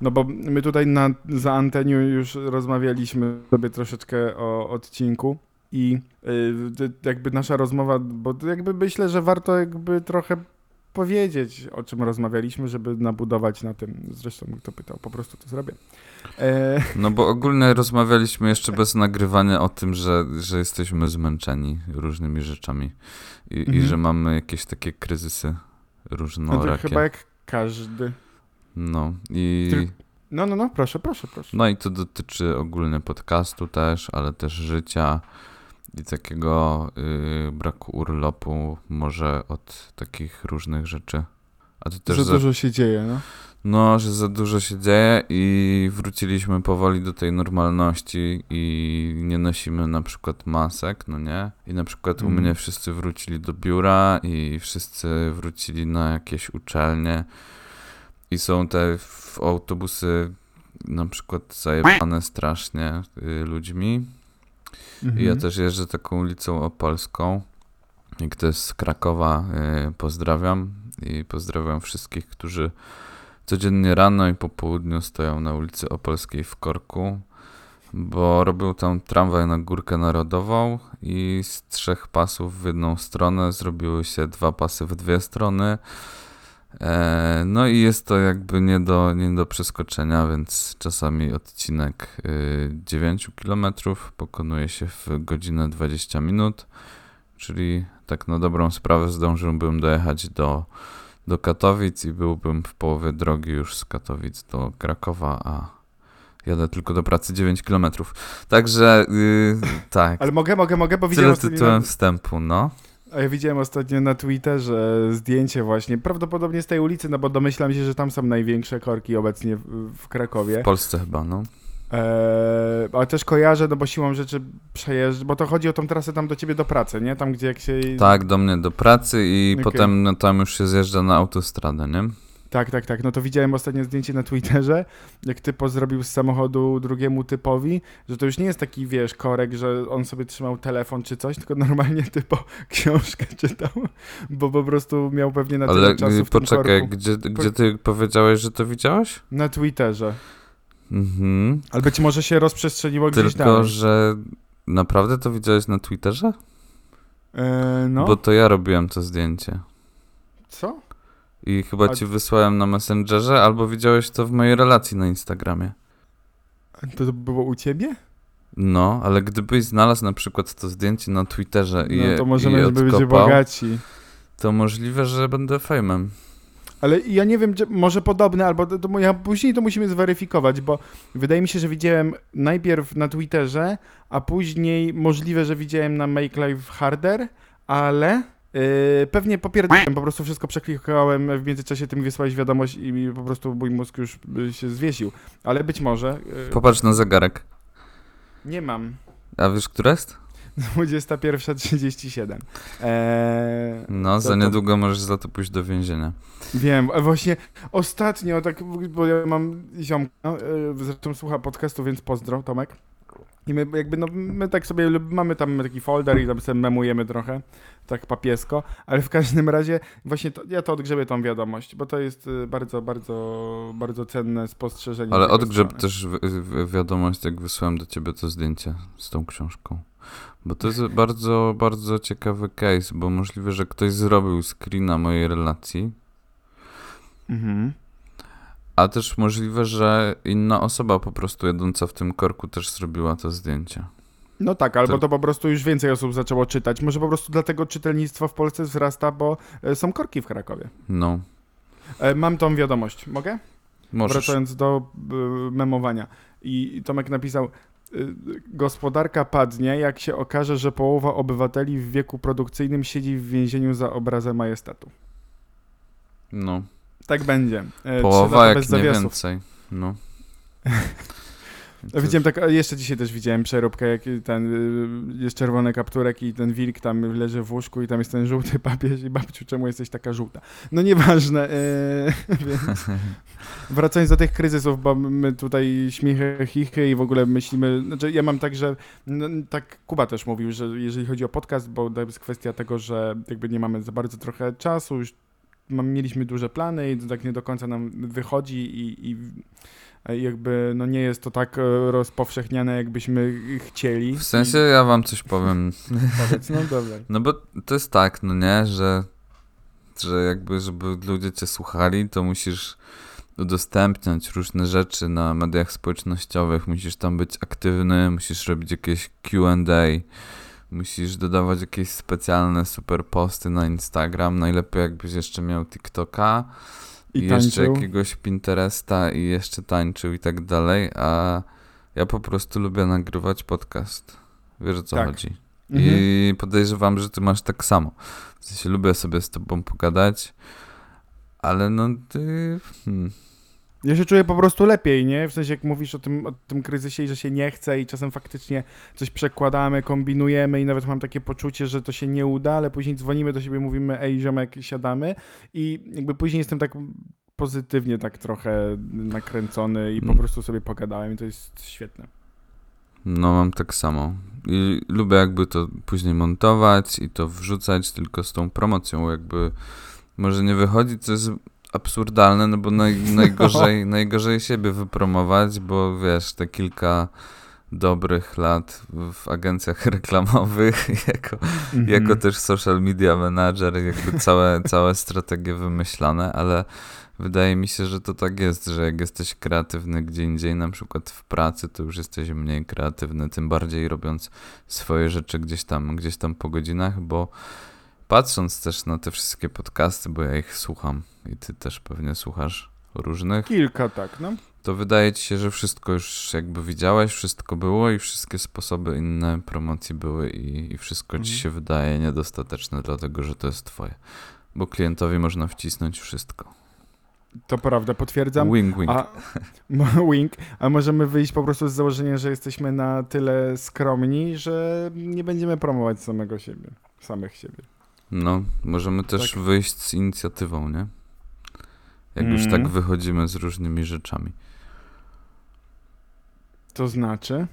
No bo my tutaj na, za antenią już rozmawialiśmy sobie troszeczkę o odcinku i y, jakby nasza rozmowa, bo jakby myślę, że warto jakby trochę powiedzieć, o czym rozmawialiśmy, żeby nabudować na tym. Zresztą kto pytał, po prostu to zrobię. E... No bo ogólnie rozmawialiśmy jeszcze bez nagrywania o tym, że, że jesteśmy zmęczeni różnymi rzeczami i, mhm. i że mamy jakieś takie kryzysy różnorakie. No to chyba jak każdy. No i... No, no, no, proszę, proszę, proszę. No i to dotyczy ogólnie podcastu też, ale też życia i takiego y, braku urlopu, może od takich różnych rzeczy. A to też za, za dużo się dzieje, no? No, że za dużo się dzieje i wróciliśmy powoli do tej normalności i nie nosimy na przykład masek, no nie? I na przykład mm. u mnie wszyscy wrócili do biura i wszyscy wrócili na jakieś uczelnie i są te autobusy na przykład zajebane strasznie y, ludźmi. Mhm. Ja też jeżdżę taką ulicą opolską. I ktoś z Krakowa y, pozdrawiam i pozdrawiam wszystkich, którzy codziennie rano i po południu stoją na ulicy Opolskiej w Korku, bo robił tam tramwaj na Górkę Narodową i z trzech pasów w jedną stronę zrobiły się dwa pasy w dwie strony. E, no i jest to jakby nie do, nie do przeskoczenia, więc czasami odcinek 9 y, km pokonuje się w godzinę 20 minut, czyli tak na dobrą sprawę zdążyłbym dojechać do do Katowic i byłbym w połowie drogi już z Katowic do Krakowa, a jadę tylko do pracy 9 km. Także yy, tak. Ale mogę, mogę, mogę, bo widziałem Tyle tytułem wstępu, no. A ja widziałem ostatnio na Twitterze zdjęcie właśnie, prawdopodobnie z tej ulicy, no bo domyślam się, że tam są największe korki obecnie w, Krakowie. W Polsce chyba, no. Eee, ale też kojarzę, no bo siłą rzeczy przejeżdżę, bo to chodzi o tą trasę tam do ciebie do pracy, nie? Tam, gdzie jak się... Tak, do mnie do pracy i okay. potem no, tam już się zjeżdża na autostradę, nie? Tak, tak, tak. No to widziałem ostatnie zdjęcie na Twitterze, jak typo zrobił z samochodu drugiemu typowi, że to już nie jest taki, wiesz, korek, że on sobie trzymał telefon czy coś, tylko normalnie typo książkę czytał, bo po prostu miał pewnie na tyle Ale czasu w poczekaj, gdzie, gdzie ty powiedziałeś, że to widziałeś? Na Twitterze. Mhm. Ale być może się rozprzestrzeniło Tylko, gdzieś dalej. Tylko, że naprawdę to widziałeś na Twitterze? Eee, no. Bo to ja robiłem to zdjęcie. Co? I chyba A... ci wysłałem na Messengerze, albo widziałeś to w mojej relacji na Instagramie. To, to było u ciebie? No, ale gdybyś znalazł na przykład to zdjęcie na Twitterze no, i je, to możemy je być bogaci. To możliwe, że będę fejmem. Ale ja nie wiem, może podobne, albo to, to, ja, później to musimy zweryfikować, bo wydaje mi się, że widziałem najpierw na Twitterze, a później możliwe, że widziałem na Make Life Harder, ale pewnie popierdolłem, po prostu wszystko przeklikałem, w międzyczasie tym wysłałeś wiadomość i po prostu mój mózg już się zwiesił. Ale być może... Yy, Popatrz na zegarek. Nie mam. A wiesz, która jest? 21.37. Eee, no, to, za niedługo to... możesz za to pójść do więzienia. Wiem, właśnie ostatnio, tak, bo ja mam ziomka, e, zresztą słucha podcastu, więc pozdro, Tomek. I my jakby, no, my tak sobie mamy tam taki folder i tam sobie memujemy trochę, tak papiesko, ale w każdym razie właśnie to, ja to odgrzebię tą wiadomość, bo to jest y, bardzo, bardzo, bardzo cenne spostrzeżenie. Ale odgrzeb też wiadomość, jak wysłałem do ciebie to zdjęcie z tą książką. Bo to jest bardzo, bardzo ciekawy case, bo możliwe, że ktoś zrobił screena mojej relacji. Mhm. A też możliwe, że inna osoba po prostu jadąca w tym korku też zrobiła to zdjęcie. No tak, albo to... po prostu już więcej osób zaczęło czytać. Może po prostu dlatego czytelnictwo w Polsce wzrasta, bo e, są korki w Krakowie. No. E, mam tą wiadomość. Mogę? Możesz. Wracając do y, memowania. I Tomek napisał, gospodarka padnie, jak się okaże, że połowa obywateli w wieku produkcyjnym siedzi w więzieniu za obrazem majestatu. No. Tak będzie. E, Połowa jak nie zawiasów. więcej. No. Widziałem tak, jeszcze dzisiaj też widziałem przeróbkę, jak ten, y, jest czerwony kapturek i ten wilk tam leży w łóżku i tam jest ten żółty papież i babciu, czemu jesteś taka żółta? No nieważne, yy, więc wracając do tych kryzysów, bo my tutaj śmiechy, chichy i w ogóle myślimy, znaczy ja mam tak, że no, tak Kuba też mówił, że jeżeli chodzi o podcast, bo to jest kwestia tego, że jakby nie mamy za bardzo trochę czasu, już mieliśmy duże plany i to tak nie do końca nam wychodzi i, i i jakby no nie jest to tak e, rozpowszechniane, jakbyśmy chcieli. W sensie ja wam coś powiem. Powiedz, no dobra. No bo to jest tak, no nie, że, że jakby, żeby ludzie cię słuchali, to musisz udostępniać różne rzeczy na mediach społecznościowych, musisz tam być aktywny, musisz robić jakieś Q&A, musisz dodawać jakieś specjalne super posty na Instagram, najlepiej jakbyś jeszcze miał TikToka I, i, jeszcze jakiegoś Pinteresta i jeszcze tańczył i tak dalej, a ja po prostu lubię nagrywać podcast. Wiesz o co Tak. chodzi? Mhm. I podejrzewam, że ty masz tak samo. W sensie lubię sobie z tobą pogadać, ale no ty... Hmm. Ja się czuję po prostu lepiej, nie? W sensie jak mówisz o tym, o tym kryzysie i że się nie chce i czasem faktycznie coś przekładamy, kombinujemy i nawet mam takie poczucie, że to się nie uda, ale później dzwonimy do siebie, mówimy ej ziomek, siadamy i jakby później jestem tak pozytywnie tak trochę nakręcony i po Mm. prostu sobie pogadałem i to jest świetne. No mam tak samo. I lubię jakby to później montować i to wrzucać tylko z tą promocją, jakby może nie wychodzi, co jest absurdalne, no bo naj, najgorzej, najgorzej siebie wypromować, bo wiesz, te kilka dobrych lat w agencjach reklamowych jako Mhm. jako też social media manager, jakby całe, całe strategie wymyślane, ale wydaje mi się, że to tak jest, że jak jesteś kreatywny gdzie indziej, na przykład w pracy, to już jesteś mniej kreatywny, tym bardziej robiąc swoje rzeczy gdzieś tam, gdzieś tam po godzinach, bo patrząc też na te wszystkie podcasty, bo ja ich słucham i ty też pewnie słuchasz różnych, Kilka tak, no. to wydaje ci się, że wszystko już jakby widziałeś, wszystko było i wszystkie sposoby inne promocji były i, i wszystko ci Mhm. się wydaje niedostateczne, dlatego że to jest twoje. Bo klientowi można wcisnąć wszystko. To prawda, potwierdzam. Wing, wing. A, wink, a możemy wyjść po prostu z założenia, że jesteśmy na tyle skromni, że nie będziemy promować samego siebie, samych siebie. No, możemy też Tak. wyjść z inicjatywą, nie? Jak już Mhm. tak wychodzimy z różnymi rzeczami. To znaczy?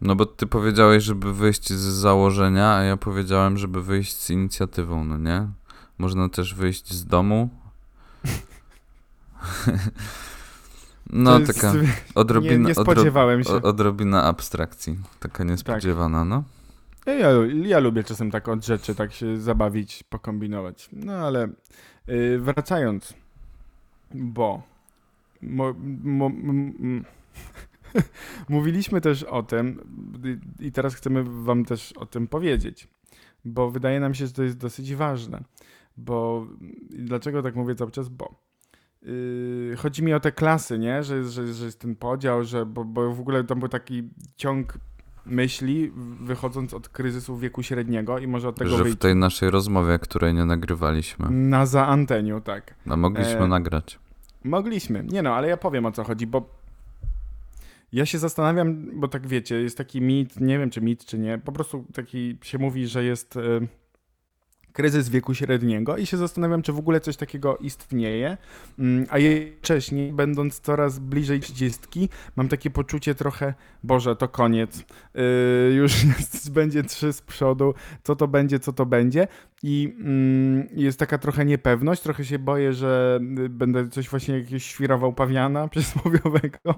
No bo ty powiedziałeś, żeby wyjść z założenia, a ja powiedziałem, żeby wyjść z inicjatywą, no nie? Można też wyjść z domu. no, jest- taka nie, odrobina, nie odro, spodziewałem się. odrobina abstrakcji. Taka niespodziewana, no. Ja, ja lubię czasem tak od rzeczy tak się zabawić, pokombinować. No ale wracając, bo mo, mo, m, mówiliśmy też o tym i- teraz chcemy wam też o tym powiedzieć, bo wydaje nam się, że to jest dosyć ważne. Bo dlaczego tak mówię cały czas? Bo yy, chodzi mi o te klasy, nie? Że, że, że jest ten podział, że, bo, bo w ogóle tam był taki ciąg myśli, wychodząc od kryzysu wieku średniego i może od tego Że w wyjść tej naszej rozmowie, której nie nagrywaliśmy. na za anteniu, tak. No mogliśmy E, nagrać. Mogliśmy. Nie no, ale ja powiem o co chodzi, bo ja się zastanawiam, bo tak wiecie, jest taki mit, nie wiem czy mit, czy nie, po prostu taki się mówi, że jest e, kryzys wieku średniego i się zastanawiam, czy w ogóle coś takiego istnieje, Mm, a jednocześnie, będąc coraz bliżej trzydziestki, mam takie poczucie trochę, Boże, to koniec, Yy, już będzie trzy z przodu, co to będzie, co to będzie i mm, jest taka trochę niepewność, trochę się boję, że y, będę coś właśnie jakiegoś świrował pawiana przysłowiowego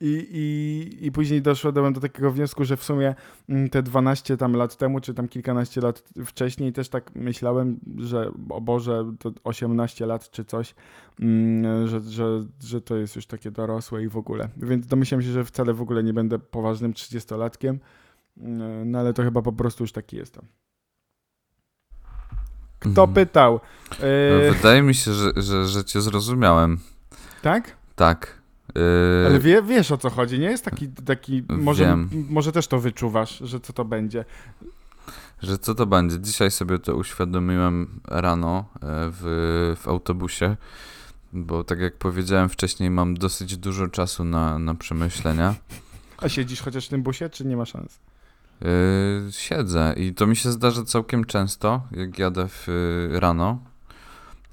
i, i, i później doszedłem do takiego wniosku, że w sumie mm, te 12 tam lat temu, czy tam kilkanaście lat wcześniej też tak myślałem, że o Boże, to 18 lat czy coś, mm, że, że, że to jest już takie dorosłe i w ogóle. Więc domyślam się, że wcale w ogóle nie będę poważnym 30-latkiem, mm, no ale to chyba po prostu już taki jestem. Kto Mhm. pytał? No, Yy, Wydaje mi się, że, że, że cię zrozumiałem. tak? Tak. Yy, Ale wie, wiesz o co chodzi, nie jest taki, taki może, Wiem. może też to wyczuwasz, że co to będzie. Że co to będzie? Dzisiaj sobie to uświadomiłem rano e, w, w autobusie, bo tak jak powiedziałem wcześniej, mam dosyć dużo czasu na, na przemyślenia. A siedzisz chociaż w tym busie, czy nie ma szans? Yy, siedzę i to mi się zdarza całkiem często, jak jadę w, y, rano.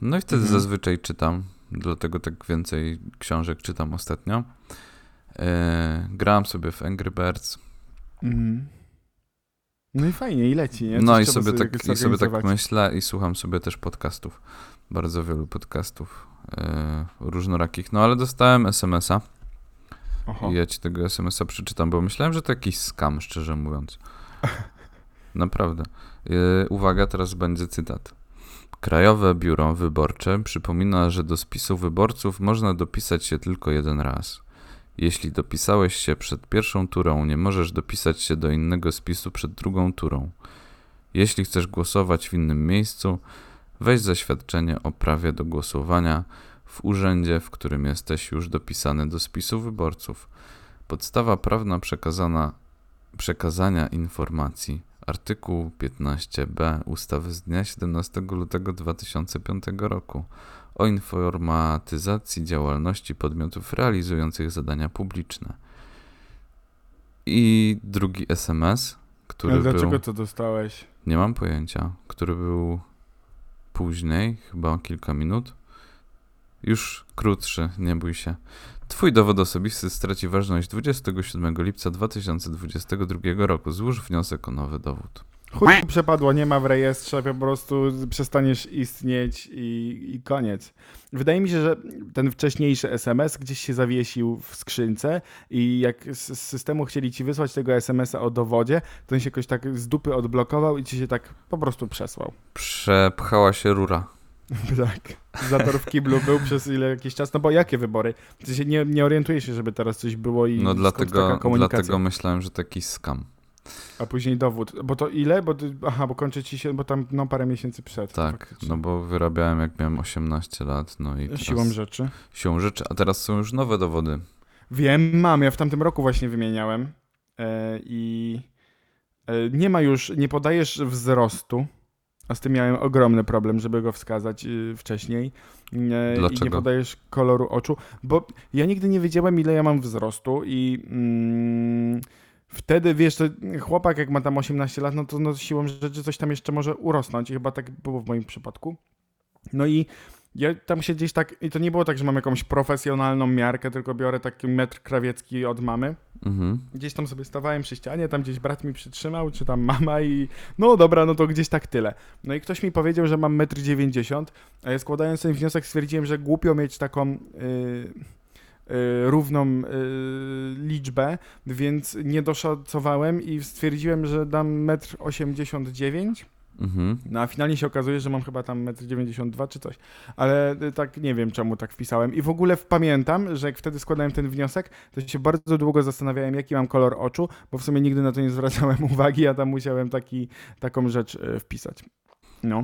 No i wtedy Mhm. zazwyczaj czytam, dlatego tak więcej książek czytam ostatnio. Yy, grałem sobie w Angry Birds. Mhm. No i fajnie, i leci, nie? No i trzeba sobie, tak, i sobie tak myślę i słucham sobie też podcastów. Bardzo wielu podcastów e, różnorakich. No ale dostałem SMS-a I ja ci tego SMS-a przeczytam, bo myślałem, że to jakiś skam, szczerze mówiąc. Naprawdę. E, uwaga, teraz będzie cytat. Krajowe Biuro Wyborcze przypomina, że do spisu wyborców można dopisać się tylko jeden raz. Jeśli dopisałeś się przed pierwszą turą, nie możesz dopisać się do innego spisu przed drugą turą. Jeśli chcesz głosować w innym miejscu, weź zaświadczenie o prawie do głosowania w urzędzie, w którym jesteś już dopisany do spisu wyborców. Podstawa prawna przekazana, przekazania informacji. Artykuł 15b ustawy z dnia 17 lutego 2005 roku o informatyzacji działalności podmiotów realizujących zadania publiczne. I drugi SMS, który Ale dlaczego był... to dostałeś? Nie mam pojęcia, który był później, chyba kilka minut. Już krótszy, nie bój się. Twój dowód osobisty straci ważność 27 lipca 2022 roku. Złóż wniosek o nowy dowód. Chuj przepadło, nie ma w rejestrze, po prostu przestaniesz istnieć i, i koniec. Wydaje mi się, że ten wcześniejszy SMS gdzieś się zawiesił w skrzynce i jak z z systemu chcieli ci wysłać tego SMS-a o dowodzie, to on się jakoś tak z dupy odblokował i ci się tak po prostu przesłał. Przepchała się rura. Tak. Zator w kiblu był przez ile jakiś czas. No bo jakie wybory? Ty się nie, nie orientujesz się, żeby teraz coś było i No dlatego, taka komunikacja. dlatego myślałem, że taki skam. A później dowód. Bo to ile? Bo aha, bo kończy ci się, bo tam no parę miesięcy przed. Tak, faktycznie. no bo wyrabiałem jak miałem 18 lat, no i teraz Siłą rzeczy. siłą rzeczy, a teraz są już nowe dowody. Wiem, mam. Ja w tamtym roku właśnie wymieniałem. E, I e, nie ma już, nie podajesz wzrostu. A z tym miałem ogromny problem, żeby go wskazać y, wcześniej. E, I nie Dlaczego? podajesz koloru oczu, bo ja nigdy nie wiedziałem, ile ja mam wzrostu i mm, wtedy, wiesz, chłopak jak ma tam 18 lat, no to no, siłą rzeczy coś tam jeszcze może urosnąć i chyba tak było w moim przypadku. No i ja tam się gdzieś tak, i to nie było tak, że mam jakąś profesjonalną miarkę, tylko biorę taki metr krawiecki od mamy. Mhm. Gdzieś tam sobie stawałem przy ścianie, tam gdzieś brat mi przytrzymał, czy tam mama i no dobra, no to gdzieś tak tyle. No i ktoś mi powiedział, że mam 1,90 m, a ja składając ten wniosek stwierdziłem, że głupio mieć taką yy, yy, równą yy, liczbę, więc nie doszacowałem i stwierdziłem, że dam 1,89 m. Mhm. No a finalnie się okazuje, że mam chyba tam 1,92 m czy coś. Ale y, tak nie wiem, czemu tak wpisałem. I w ogóle pamiętam, że jak wtedy składałem ten wniosek, to się bardzo długo zastanawiałem, jaki mam kolor oczu, bo w sumie nigdy na to nie zwracałem uwagi, a tam musiałem taki, taką rzecz y, wpisać. No,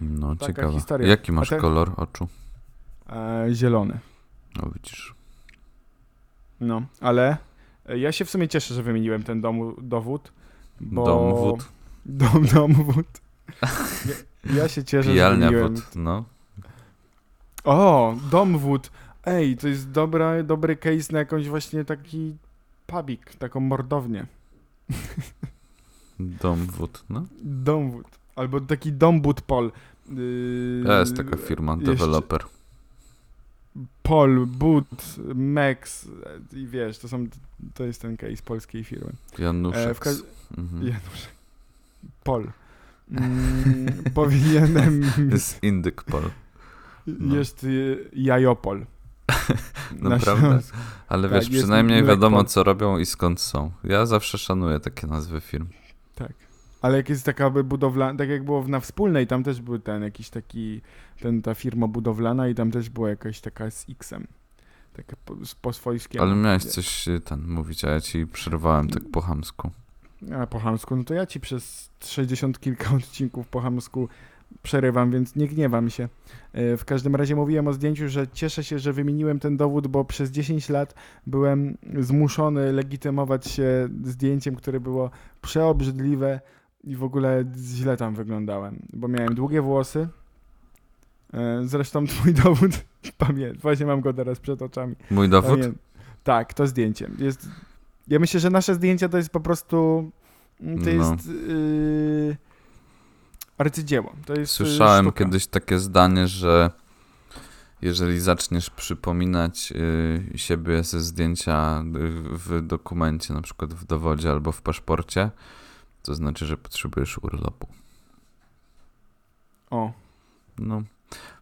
No, Taka ciekawe. historia. Jaki masz kolor oczu? e, zielony. No widzisz. No, ale y, ja się w sumie cieszę, że wymieniłem ten domu, dowód, bo... Dom, domwód. Ja, ja się cieszę, że pijalnia wymieniłem wód, no. O, domwód. Ej, to jest dobra, dobry case na jakąś właśnie taki pubik, taką mordownię. Domwód, no. Domwód. Albo taki dombud pol. Yy, Jest taka firma, deweloper. Pol, Bud, Mex i wiesz, to są, to jest ten case polskiej firmy. Januszek. E, mhm. Janusz. Pol. Mm, powinienem... Jest indyk pol. no. Jest y, Jajopol. Na Naprawdę? Ale Tak, wiesz, przynajmniej wiadomo, co robią i skąd są. Ja zawsze szanuję takie nazwy firm. Tak. Ale jak jest taka budowlana, tak jak było na wspólnej, tam też był ten jakiś taki, ten, ta firma budowlana i tam też była jakaś taka z X-em. Taka po, po swojskiemu. Ale miałeś coś y, ten mówić, a ja ci przerwałem tak po chamsku. A po chamsku, no to ja ci przez 60 kilka odcinków po chamsku przerywam, więc nie gniewam się. E, W każdym razie mówiłem o zdjęciu, że cieszę się, że wymieniłem ten dowód, bo przez 10 lat byłem zmuszony legitymować się zdjęciem, które było przeobrzydliwe i w ogóle źle tam wyglądałem, bo miałem długie włosy. E, Zresztą twój dowód, pamiętam, właśnie mam go teraz przed oczami. Mój dowód? Pamię- Tak, to zdjęcie. Jest, ja myślę, że nasze zdjęcia to jest po prostu. mm, To No. jest. Yy, arcydzieło. To jest. yy, Słyszałem sztuka. kiedyś takie zdanie, że jeżeli zaczniesz przypominać y, siebie ze zdjęcia y, w dokumencie, na przykład w dowodzie albo w paszporcie, to znaczy, że potrzebujesz urlopu. O, No.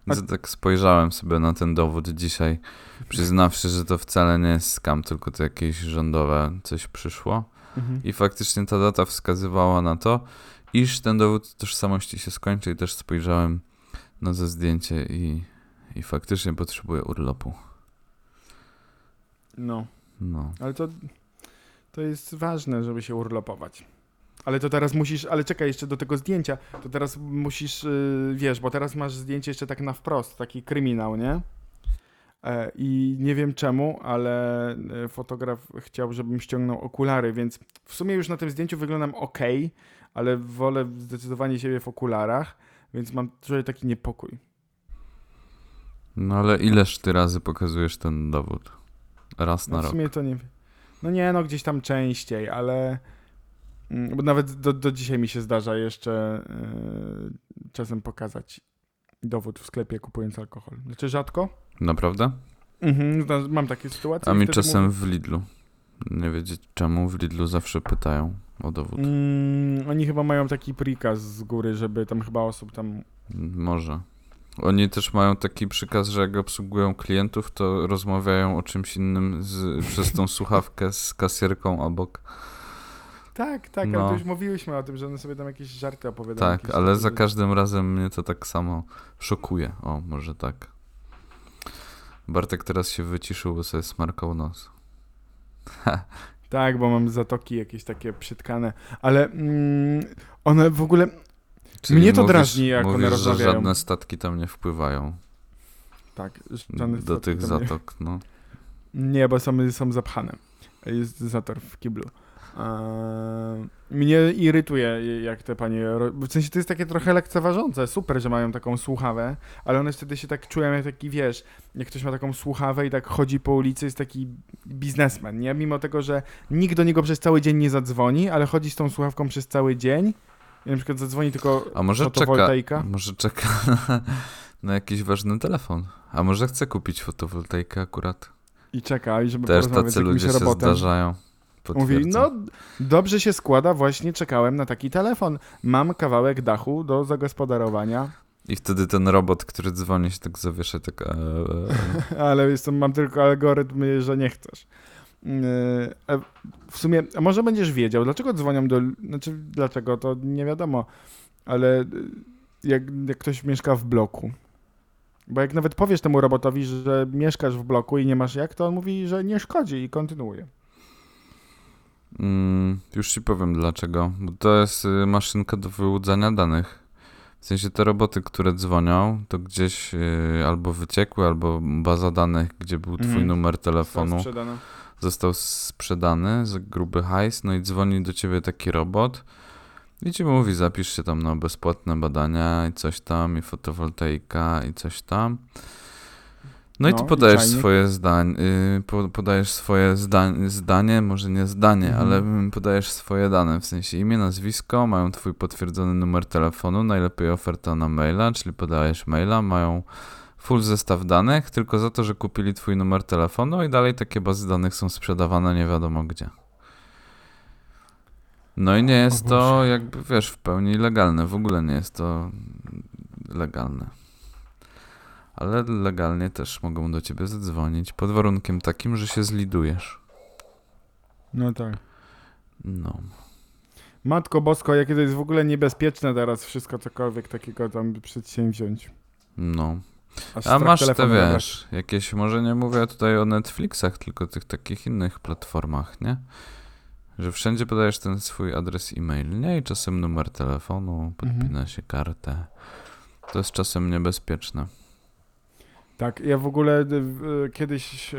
A- tak spojrzałem sobie na ten dowód dzisiaj, przyznawszy, że to wcale nie jest skam, tylko to jakieś rządowe coś przyszło. mhm. I faktycznie ta data wskazywała na to, iż ten dowód tożsamości się skończy i też spojrzałem na to zdjęcie i, i faktycznie potrzebuję urlopu. no. No. Ale to, to jest ważne, żeby się urlopować. Ale to teraz musisz, ale czekaj jeszcze do tego zdjęcia, to teraz musisz, yy, wiesz, bo teraz masz zdjęcie jeszcze tak na wprost, taki kryminał, nie? E, I nie wiem czemu, ale e, fotograf chciał, żebym ściągnął okulary, więc w sumie już na tym zdjęciu wyglądam ok, ale wolę zdecydowanie siebie w okularach, więc mam trochę taki niepokój. No ale ileż ty razy pokazujesz ten dowód? Raz na No w rok. sumie to nie. No nie, no gdzieś tam częściej, ale. Mm, Bo nawet do, do dzisiaj mi się zdarza jeszcze yy, czasem pokazać dowód w sklepie kupując alkohol. Znaczy rzadko. Naprawdę? Mhm, mam takie sytuacje. A mi czasem mówię- w Lidlu. Nie wiedzieć czemu, w Lidlu zawsze pytają o dowód. Mm, oni chyba mają taki prikaz z góry, żeby tam chyba osób tam. Może. Oni też mają taki przykaz, że jak obsługują klientów, to rozmawiają o czymś innym z, przez tą słuchawkę z kasjerką obok. Tak, tak, No. ale to już mówiliśmy o tym, że one sobie tam jakieś żarty opowiadają. Tak, ale za każdym razem mnie to tak samo szokuje. O, może tak. Bartek teraz się wyciszył, bo sobie smarkał nos. Tak, bo mam zatoki jakieś takie przytkane, ale mm, one w ogóle. Mnie to drażni, jak one mówisz, że rozmawiają. żadne statki tam nie wpływają Tak, żadne do statki tych tam nie- zatok, no. Nie, bo są, są zapchane. Jest zator w kiblu. Eee, mnie irytuje, jak te panie. W sensie to jest takie trochę lekceważące. Super, że mają taką słuchawę, ale one wtedy się tak czują jak taki, wiesz, jak ktoś ma taką słuchawę i tak chodzi po ulicy, jest taki biznesmen, nie? Mimo tego, że nikt do niego przez cały dzień nie zadzwoni, ale chodzi z tą słuchawką przez cały dzień. I na przykład zadzwoni tylko A może czeka, fotowoltaika. może czeka na, na jakiś ważny telefon. A może chce kupić fotowoltaikę akurat. I czeka, i żeby Też porozmawiać z tacy ludzie się zdarzają. Mówi, no dobrze się składa, właśnie czekałem na taki telefon. Mam kawałek dachu do zagospodarowania, I wtedy ten robot, który dzwoni się tak zawiesza, tak eee, ale jestem, mam tylko algorytm, że nie chcesz. Yy, a W sumie, a może będziesz wiedział, dlaczego dzwonią do... Znaczy, dlaczego, to nie wiadomo, ale jak, jak ktoś mieszka w bloku, bo jak nawet powiesz temu robotowi, że mieszkasz w bloku i nie masz jak, to on mówi, że nie szkodzi i kontynuuje. Mm, już ci powiem dlaczego. Bo to jest y, maszynka do wyłudzania danych. W sensie te roboty, które dzwonią, to gdzieś y, albo wyciekły, albo baza danych, gdzie był twój Mhm. numer telefonu, sprzedane. został sprzedany za gruby hajs, no i dzwoni do ciebie taki robot i ci mówi, zapisz się tam na bezpłatne badania i coś tam, i fotowoltaika i coś tam. No, i No, ty i podajesz czajnik. swoje zdanie, y, po, podajesz swoje zdań, zdanie, może nie zdanie, Mhm. ale podajesz swoje dane, w sensie imię, nazwisko, mają twój potwierdzony numer telefonu, najlepiej oferta na maila, czyli podajesz maila, mają full zestaw danych, tylko za to, że kupili twój numer telefonu i dalej takie bazy danych są sprzedawane nie wiadomo gdzie. No i nie jest to jakby, wiesz, w pełni legalne, w ogóle nie jest to legalne. Ale legalnie też mogą do ciebie zadzwonić, pod warunkiem takim, że się zlidujesz. No tak. No. Matko Bosko, jakie to jest w ogóle niebezpieczne teraz wszystko cokolwiek takiego tam przedsięwziąć. No. Aż A masz te, wiesz, jakieś, może nie mówię tutaj o Netflixach, tylko tych takich innych platformach, nie? Że wszędzie podajesz ten swój adres e-mail, nie? I czasem numer telefonu, podpina Mhm. się kartę. To jest czasem niebezpieczne. Tak, ja w ogóle y, y, kiedyś y,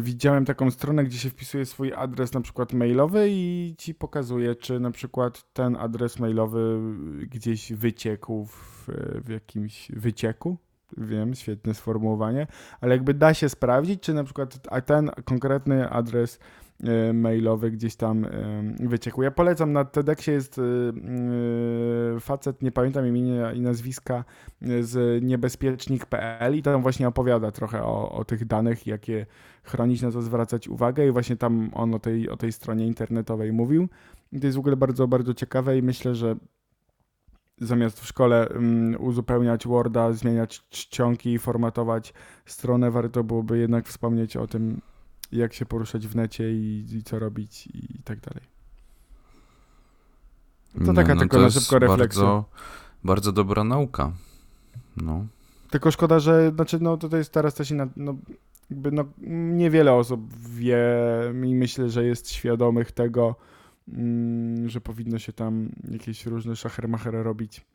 widziałem taką stronę, gdzie się wpisuje swój adres na przykład mailowy i ci pokazuje, czy na przykład ten adres mailowy gdzieś wyciekł w, w jakimś wycieku. Wiem, świetne sformułowanie, ale jakby da się sprawdzić, czy na przykład ten konkretny adres e, mailowy gdzieś tam e, wyciekł. Ja polecam, na TEDxie jest e, e, facet, nie pamiętam imienia i nazwiska, e, z niebezpiecznik.pl i tam właśnie opowiada trochę o, o tych danych, jakie chronić, na co zwracać uwagę i właśnie tam on o tej, o tej stronie internetowej mówił. I to jest w ogóle bardzo, bardzo ciekawe i myślę, że zamiast w szkole mm, uzupełniać Worda, zmieniać czcionki, formatować stronę, warto byłoby jednak wspomnieć o tym, jak się poruszać w necie i, i co robić i tak dalej. To taka tylko na jest szybko refleksja. Bardzo, bardzo dobra nauka. No. Tylko szkoda, że znaczy, no, to jest teraz też inna, no, jakby, no, niewiele osób wie i myślę, że jest świadomych tego, mm, że powinno się tam jakieś różne szachermachery robić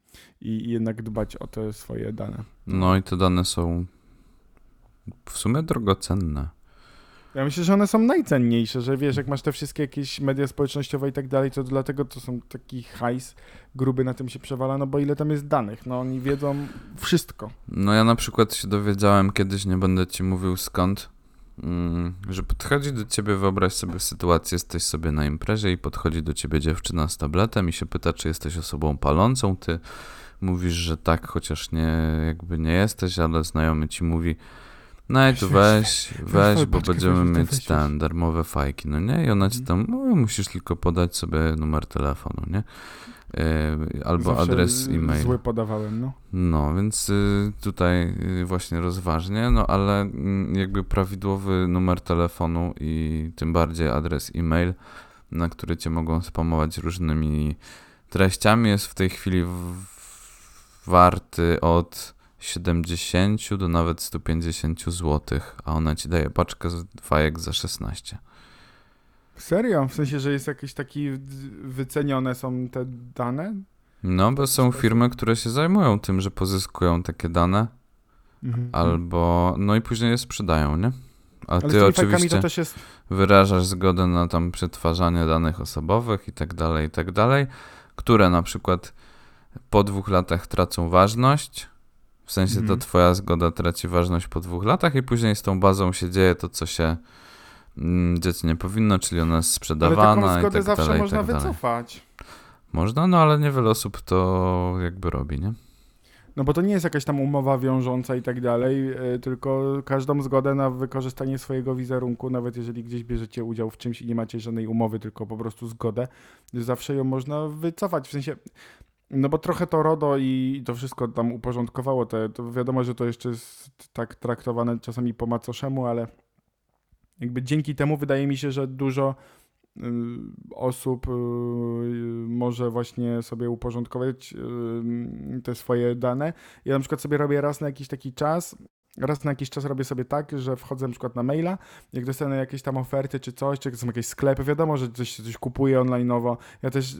i, i jednak dbać o te swoje dane. no i te dane są w sumie drogocenne. Ja myślę, że one są najcenniejsze, że wiesz, jak masz te wszystkie jakieś media społecznościowe i tak dalej, to dlatego to są taki hajs gruby na tym się przewala, no bo ile tam jest danych, no oni wiedzą wszystko. No ja na przykład się dowiedziałem kiedyś, nie będę ci mówił skąd, mm, że podchodzi do ciebie, wyobraź sobie sytuację, jesteś sobie na imprezie i podchodzi do ciebie dziewczyna z tabletem i się pyta, czy jesteś osobą palącą, ty mówisz, że tak, chociaż nie, jakby nie jesteś, ale znajomy ci mówi, no i Weź, tu weź, bo będziemy mieć ten, darmowe fajki, no nie? I ona ci tam, no musisz tylko podać sobie numer telefonu, nie? Yy, albo Zawsze adres e-mail. Zły podawałem, no. No, więc y, tutaj y, właśnie rozważnie, no ale mm, jakby prawidłowy numer telefonu i tym bardziej adres e-mail, na który cię mogą spamować różnymi treściami, jest w tej chwili warty od 70 do nawet 150 zł, a ona ci daje paczkę z fajek za 16. Serio? W sensie, że jest jakieś taki wycenione są te dane? No, bo są firmy, które się zajmują tym, że pozyskują takie dane, Mhm. albo no i później je sprzedają, nie? A Ale ty fajkami oczywiście to też jest... wyrażasz zgodę na tam przetwarzanie danych osobowych i tak dalej, i tak dalej, które na przykład po dwóch latach tracą ważność, w sensie Mhm. to twoja zgoda traci ważność po dwóch latach i później z tą bazą się dzieje to, co się mm, dziać nie powinno, czyli ona jest Ale sprzedawana taką i zgodę tak zawsze dalej, i można tak wycofać. Można, no ale niewiele osób to jakby robi, nie? No bo to nie jest jakaś tam umowa wiążąca i tak dalej, y, tylko każdą zgodę na wykorzystanie swojego wizerunku, nawet jeżeli gdzieś bierzecie udział w czymś i nie macie żadnej umowy, tylko po prostu zgodę, zawsze ją można wycofać. W sensie, no bo trochę to RODO i to wszystko tam uporządkowało. Te, to wiadomo, że to jeszcze jest tak traktowane czasami po macoszemu, ale jakby dzięki temu wydaje mi się, że dużo y, osób y, może właśnie sobie uporządkować y, te swoje dane. Ja na przykład sobie robię raz na jakiś taki czas, raz na jakiś czas robię sobie tak, że wchodzę na przykład na maila, jak dostanę jakieś tam oferty czy coś, czy są jakieś sklepy, wiadomo, że coś, coś kupuję online'owo. Ja też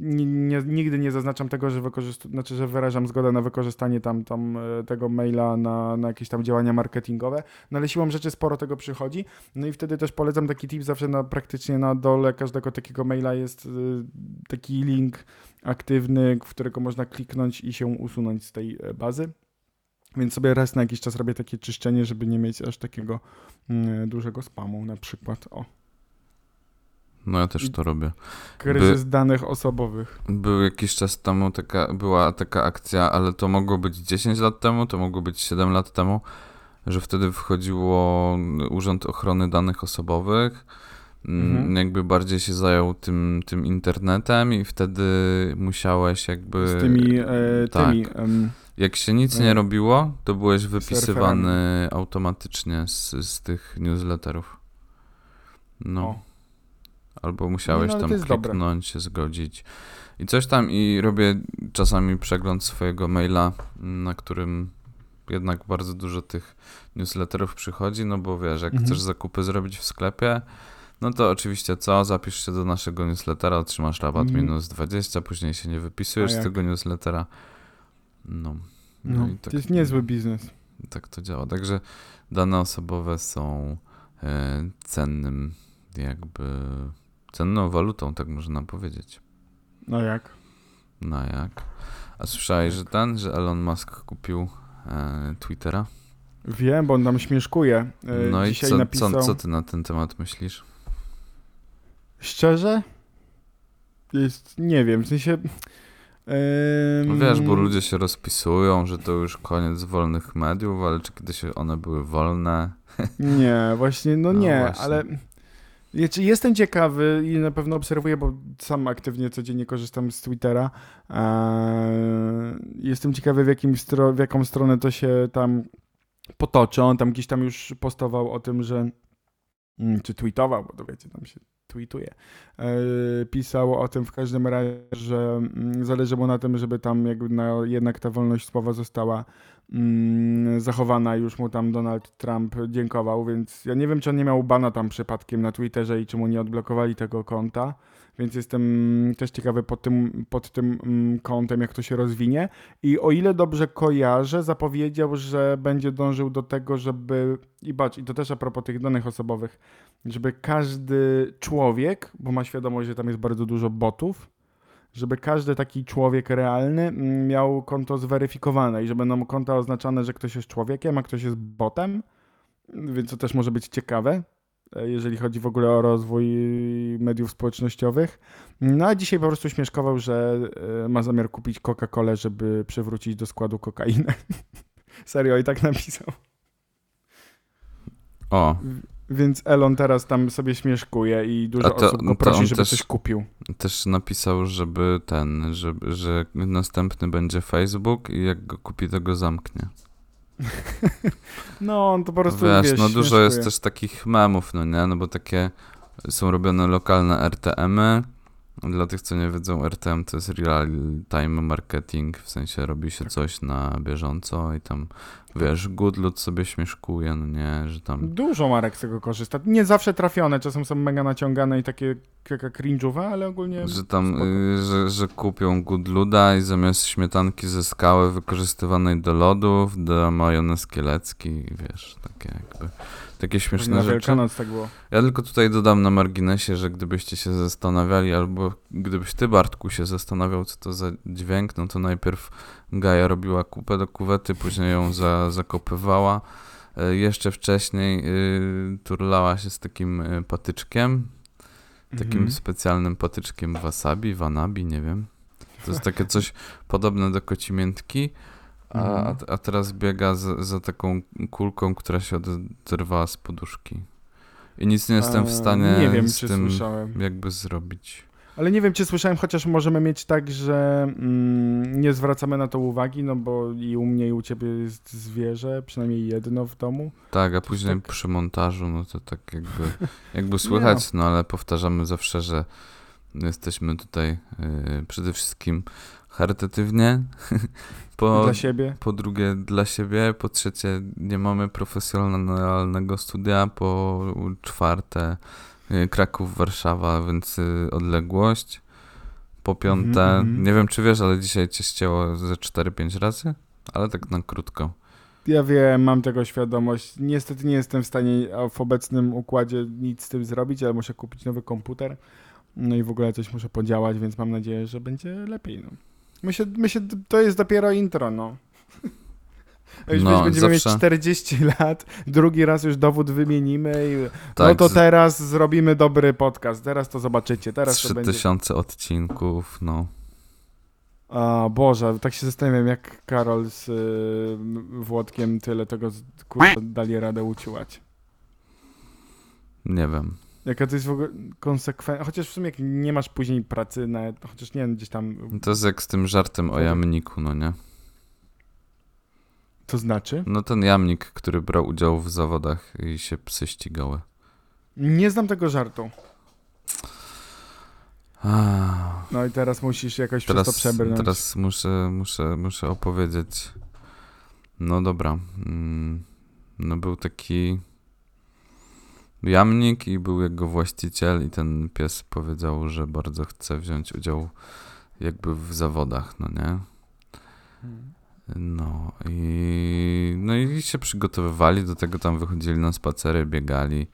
ni- nie, nigdy nie zaznaczam tego, że znaczy, że wyrażam zgodę na wykorzystanie tam, tam e, tego maila na, na jakieś tam działania marketingowe, no ale siłą rzeczy sporo tego przychodzi, no i wtedy też polecam taki tip, zawsze na, praktycznie na dole każdego takiego maila jest y, taki link aktywny, w którego można kliknąć i się usunąć z tej e, bazy. Więc sobie raz na jakiś czas robię takie czyszczenie, żeby nie mieć aż takiego mm, dużego spamu na przykład. O, No ja też to robię. kryzys danych osobowych. Był jakiś czas temu taka, była taka akcja, ale to mogło być 10 lat temu, to mogło być 7 lat temu, że wtedy wchodziło Urząd Ochrony Danych Osobowych, mm, Mhm. jakby bardziej się zajął tym, tym internetem i wtedy musiałeś jakby... Z tymi, e, tak. tymi Jak się nic nie robiło, to byłeś wypisywany automatycznie z, z tych newsletterów. No. O. Albo musiałeś No, to tam jest dobre. kliknąć, się zgodzić. I coś tam i robię czasami przegląd swojego maila, na którym jednak bardzo dużo tych newsletterów przychodzi, no bo wiesz, jak Mhm. chcesz zakupy zrobić w sklepie, no to oczywiście co, zapisz się do naszego newslettera, otrzymasz rabat Mhm. minus 20, później się nie wypisujesz z tego newslettera. No. no, i tak, to jest niezły biznes. tak to działa. Także dane osobowe są e, cennym, jakby cenną walutą, tak można powiedzieć. No jak? No jak? A słyszałeś, że ten, że Elon Musk kupił e, Twittera? Wiem, bo on tam śmieszkuje. E, No i co, napisał... co, co ty na ten temat myślisz? Szczerze? Jest, nie wiem, w sensie... Wiesz, bo ludzie się rozpisują, że to już koniec wolnych mediów, ale czy kiedyś one były wolne? Nie, właśnie, no No nie, właśnie. ale jestem ciekawy i na pewno obserwuję, bo sam aktywnie codziennie korzystam z Twittera. Jestem ciekawy, w, jakim stro, w jaką stronę to się tam potoczy. On tam gdzieś tam już postował o tym, że mm, czy tweetował, bo to wiecie, tam się tweetuje. Eee, pisał o tym w każdym razie, że mm, zależy mu na tym, żeby tam jakby na, jednak ta wolność słowa została mm, zachowana. Już mu tam Donald Trump dziękował, więc ja nie wiem, czy on nie miał bana tam przypadkiem na Twitterze i czy mu nie odblokowali tego konta. Więc jestem też ciekawy pod tym, pod tym mm, kątem, jak to się rozwinie. I o ile dobrze kojarzę, zapowiedział, że będzie dążył do tego, żeby. I bacz, i to też a propos tych danych osobowych, żeby każdy człowiek, bo ma świadomość, że tam jest bardzo dużo botów, żeby każdy taki człowiek realny mm, miał konto zweryfikowane i że będą konta oznaczane, że ktoś jest człowiekiem, a ktoś jest botem, więc to też może być ciekawe, jeżeli chodzi w ogóle o rozwój mediów społecznościowych. No a dzisiaj po prostu śmieszkował, że e, ma zamiar kupić Coca-Colę, żeby przywrócić do składu kokainę. Serio, i tak napisał. O, Więc Elon teraz tam sobie śmieszkuje i dużo to- osób go prosi, żeby też- coś kupił. też napisał, żeby ten, żeby, że następny będzie Facebook i jak go kupi, to go zamknie. No, on to po prostu, wiesz, wiesz, no dużo jest też takich memów, no nie, no bo takie są robione lokalne RTM-y. Dla tych, co nie wiedzą, RTM to jest real time marketing, w sensie robi się coś na bieżąco i tam, wiesz, good lud sobie śmieszkuje, no nie, że tam Dużo marek z tego korzysta. Nie zawsze trafione, czasem są mega naciągane i takie taka cringe'owe, ale ogólnie Że tam, spoko. y, że, że kupią Goodluda i zamiast śmietanki ze skały wykorzystywanej do lodów, do majonez kielecki, wiesz, takie jakby, takie śmieszne na rzeczy. Wielkanoc tak było. Ja tylko tutaj dodam na marginesie, że gdybyście się zastanawiali, albo gdybyś ty, Bartku, się zastanawiał, co to za dźwięk, no to najpierw Gaja robiła kupę do kuwety, później ją za, zakopywała. E, Jeszcze wcześniej y, turlała się z takim y, patyczkiem, takim Mhm. specjalnym patyczkiem wasabi, wanabi, nie wiem. To jest takie coś podobne do kocimiętki, a, a, Mhm. a teraz biega za, za taką kulką, która się oderwała z poduszki. I nic nie jestem w A, stanie Nie wiem, z czy tym słyszałem. jakby zrobić. Ale nie wiem, czy słyszałem, chociaż możemy mieć tak, że mm, nie zwracamy na to uwagi, no bo i u mnie, i u ciebie jest zwierzę, przynajmniej jedno w domu. Tak, a później tak- przy montażu, no to tak jakby, jakby słychać, no ale powtarzamy zawsze, że jesteśmy tutaj y, przede wszystkim charytatywnie. po, Dla siebie. Po drugie dla siebie, po trzecie nie mamy profesjonalnego studia, po czwarte y, Kraków, Warszawa, więc y, odległość. Po piąte, Mhm, mhm. nie wiem czy wiesz, ale dzisiaj cię ścięło ze 4-5 razy, ale tak na krótko. Ja wiem, mam tego świadomość. Niestety nie jestem w stanie w obecnym układzie nic z tym zrobić, ale muszę kupić nowy komputer. No i w ogóle coś muszę podziałać, więc mam nadzieję, że będzie lepiej. No. My się, my się, to jest dopiero intro, no. A już No, będziemy mieć zawsze- 40 lat, drugi raz już dowód wymienimy i no Tak, to z- teraz zrobimy dobry podcast, teraz to zobaczycie, teraz to będzie... 3000 odcinków, no. A Boże, tak się zastanawiam, jak Karol z y, Włodkiem tyle tego kurwa dali radę uciłać. Nie wiem. Jaka to jest w ogóle konsekwencja, chociaż w sumie jak nie masz później pracy, na, chociaż nie wiem, gdzieś tam, To jest jak z tym żartem o jamniku, no nie? to znaczy? No ten jamnik, który brał udział w zawodach i się psy ścigały. Nie znam tego żartu. Ah, No i teraz musisz jakoś przez to Teraz, przebrnąć. teraz muszę, muszę, muszę opowiedzieć. No dobra. Mm, No był taki jamnik i był jego właściciel i ten pies powiedział, że bardzo chce wziąć udział jakby w zawodach, no nie? No i, no i się przygotowywali do tego, tam wychodzili na spacery, biegali,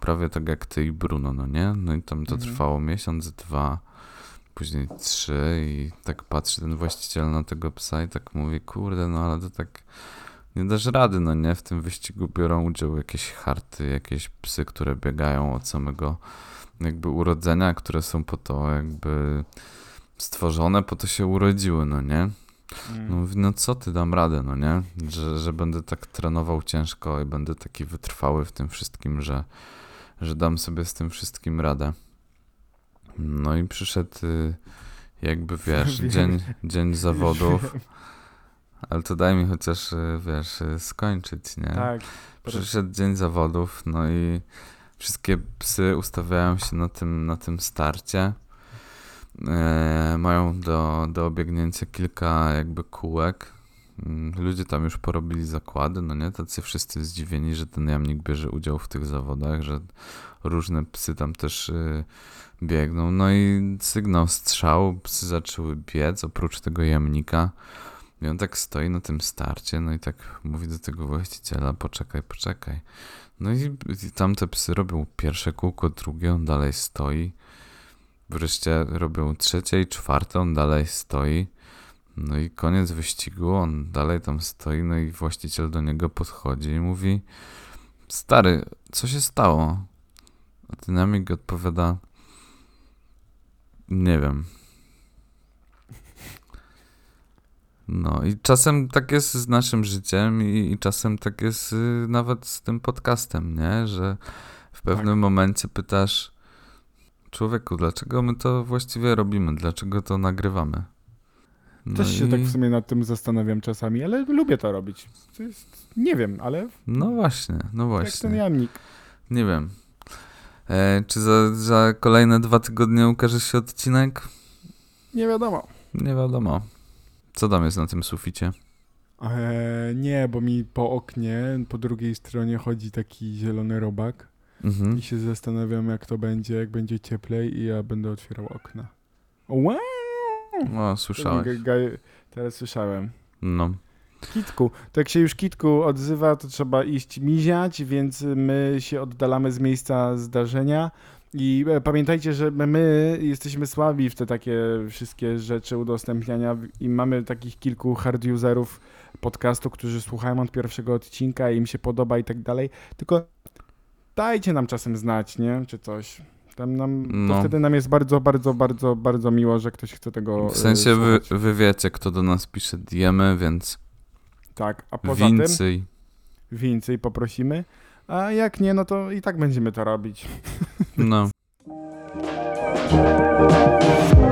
prawie tak jak ty i Bruno, no nie? No i tam to Mhm. trwało miesiąc, dwa, później trzy i tak patrzy ten właściciel na tego psa i tak mówi, kurde, no ale to tak nie dasz rady, no nie? W tym wyścigu biorą udział jakieś harty, jakieś psy, które biegają od samego jakby urodzenia, które są po to jakby stworzone, po to się urodziły, no nie? Mm. No mówi, no co ty, dam radę, no nie? Że, że będę tak trenował ciężko i będę taki wytrwały w tym wszystkim, że, że dam sobie z tym wszystkim radę. No i przyszedł y, jakby, wiesz, dzień, dzień zawodów, ale to daj mi chociaż, y, wiesz, y, skończyć, nie? Tak. Przyszedł dzień zawodów, no i wszystkie psy ustawiają się na tym, na tym starcie. E, mają do, do obiegnięcia kilka jakby kółek. Mm, Ludzie tam już porobili zakłady, no nie? Tacy wszyscy zdziwieni, że ten jamnik bierze udział w tych zawodach, że różne psy tam też y, biegną. No i sygnał strzału, psy zaczęły biec oprócz tego jamnika. I on tak stoi na tym starcie, no i tak mówi do tego właściciela, poczekaj, poczekaj. No i, i tamte psy robią pierwsze kółko, drugie, on dalej stoi. Wreszcie robią trzecie i czwarte, on dalej stoi. No i koniec wyścigu, on dalej tam stoi, no i właściciel do niego podchodzi i mówi Stary, co się stało? A dynamik odpowiada Nie wiem. No i czasem tak jest z naszym życiem i, i czasem tak jest y, nawet z tym podcastem, nie? Że w pewnym Tak. momencie pytasz człowieku, dlaczego my to właściwie robimy? Dlaczego to nagrywamy? No Też się i- tak w sumie nad tym zastanawiam czasami, ale lubię to robić. To jest, nie wiem, ale No właśnie, no jak ten właśnie. jamnik. Nie wiem. E, czy za, za kolejne dwa tygodnie ukaże się odcinek? Nie wiadomo. Nie wiadomo. Co tam jest na tym suficie? Eee, nie, bo mi po oknie, po drugiej stronie chodzi taki zielony robak Mhm. i się zastanawiam, jak to będzie, jak będzie cieplej i ja będę otwierał okna. Wow! O. Ga- ga- Teraz słyszałem. No. Kitku, to jak się już Kitku odzywa, to trzeba iść miziać, więc my się oddalamy z miejsca zdarzenia. I e, pamiętajcie, że my jesteśmy słabi w te takie wszystkie rzeczy udostępniania i mamy takich kilku hard userów podcastu, którzy słuchają od pierwszego odcinka i im się podoba i tak dalej. Tylko dajcie nam czasem znać, nie? Czy coś. Tam nam, to No. wtedy nam jest bardzo, bardzo, bardzo, bardzo miło, że ktoś chce tego W sensie e, wy, wy wiecie, kto do nas pisze diemy, więc Tak, a poza tym... więcej. więcej poprosimy. A jak nie, no to i tak będziemy to robić. No.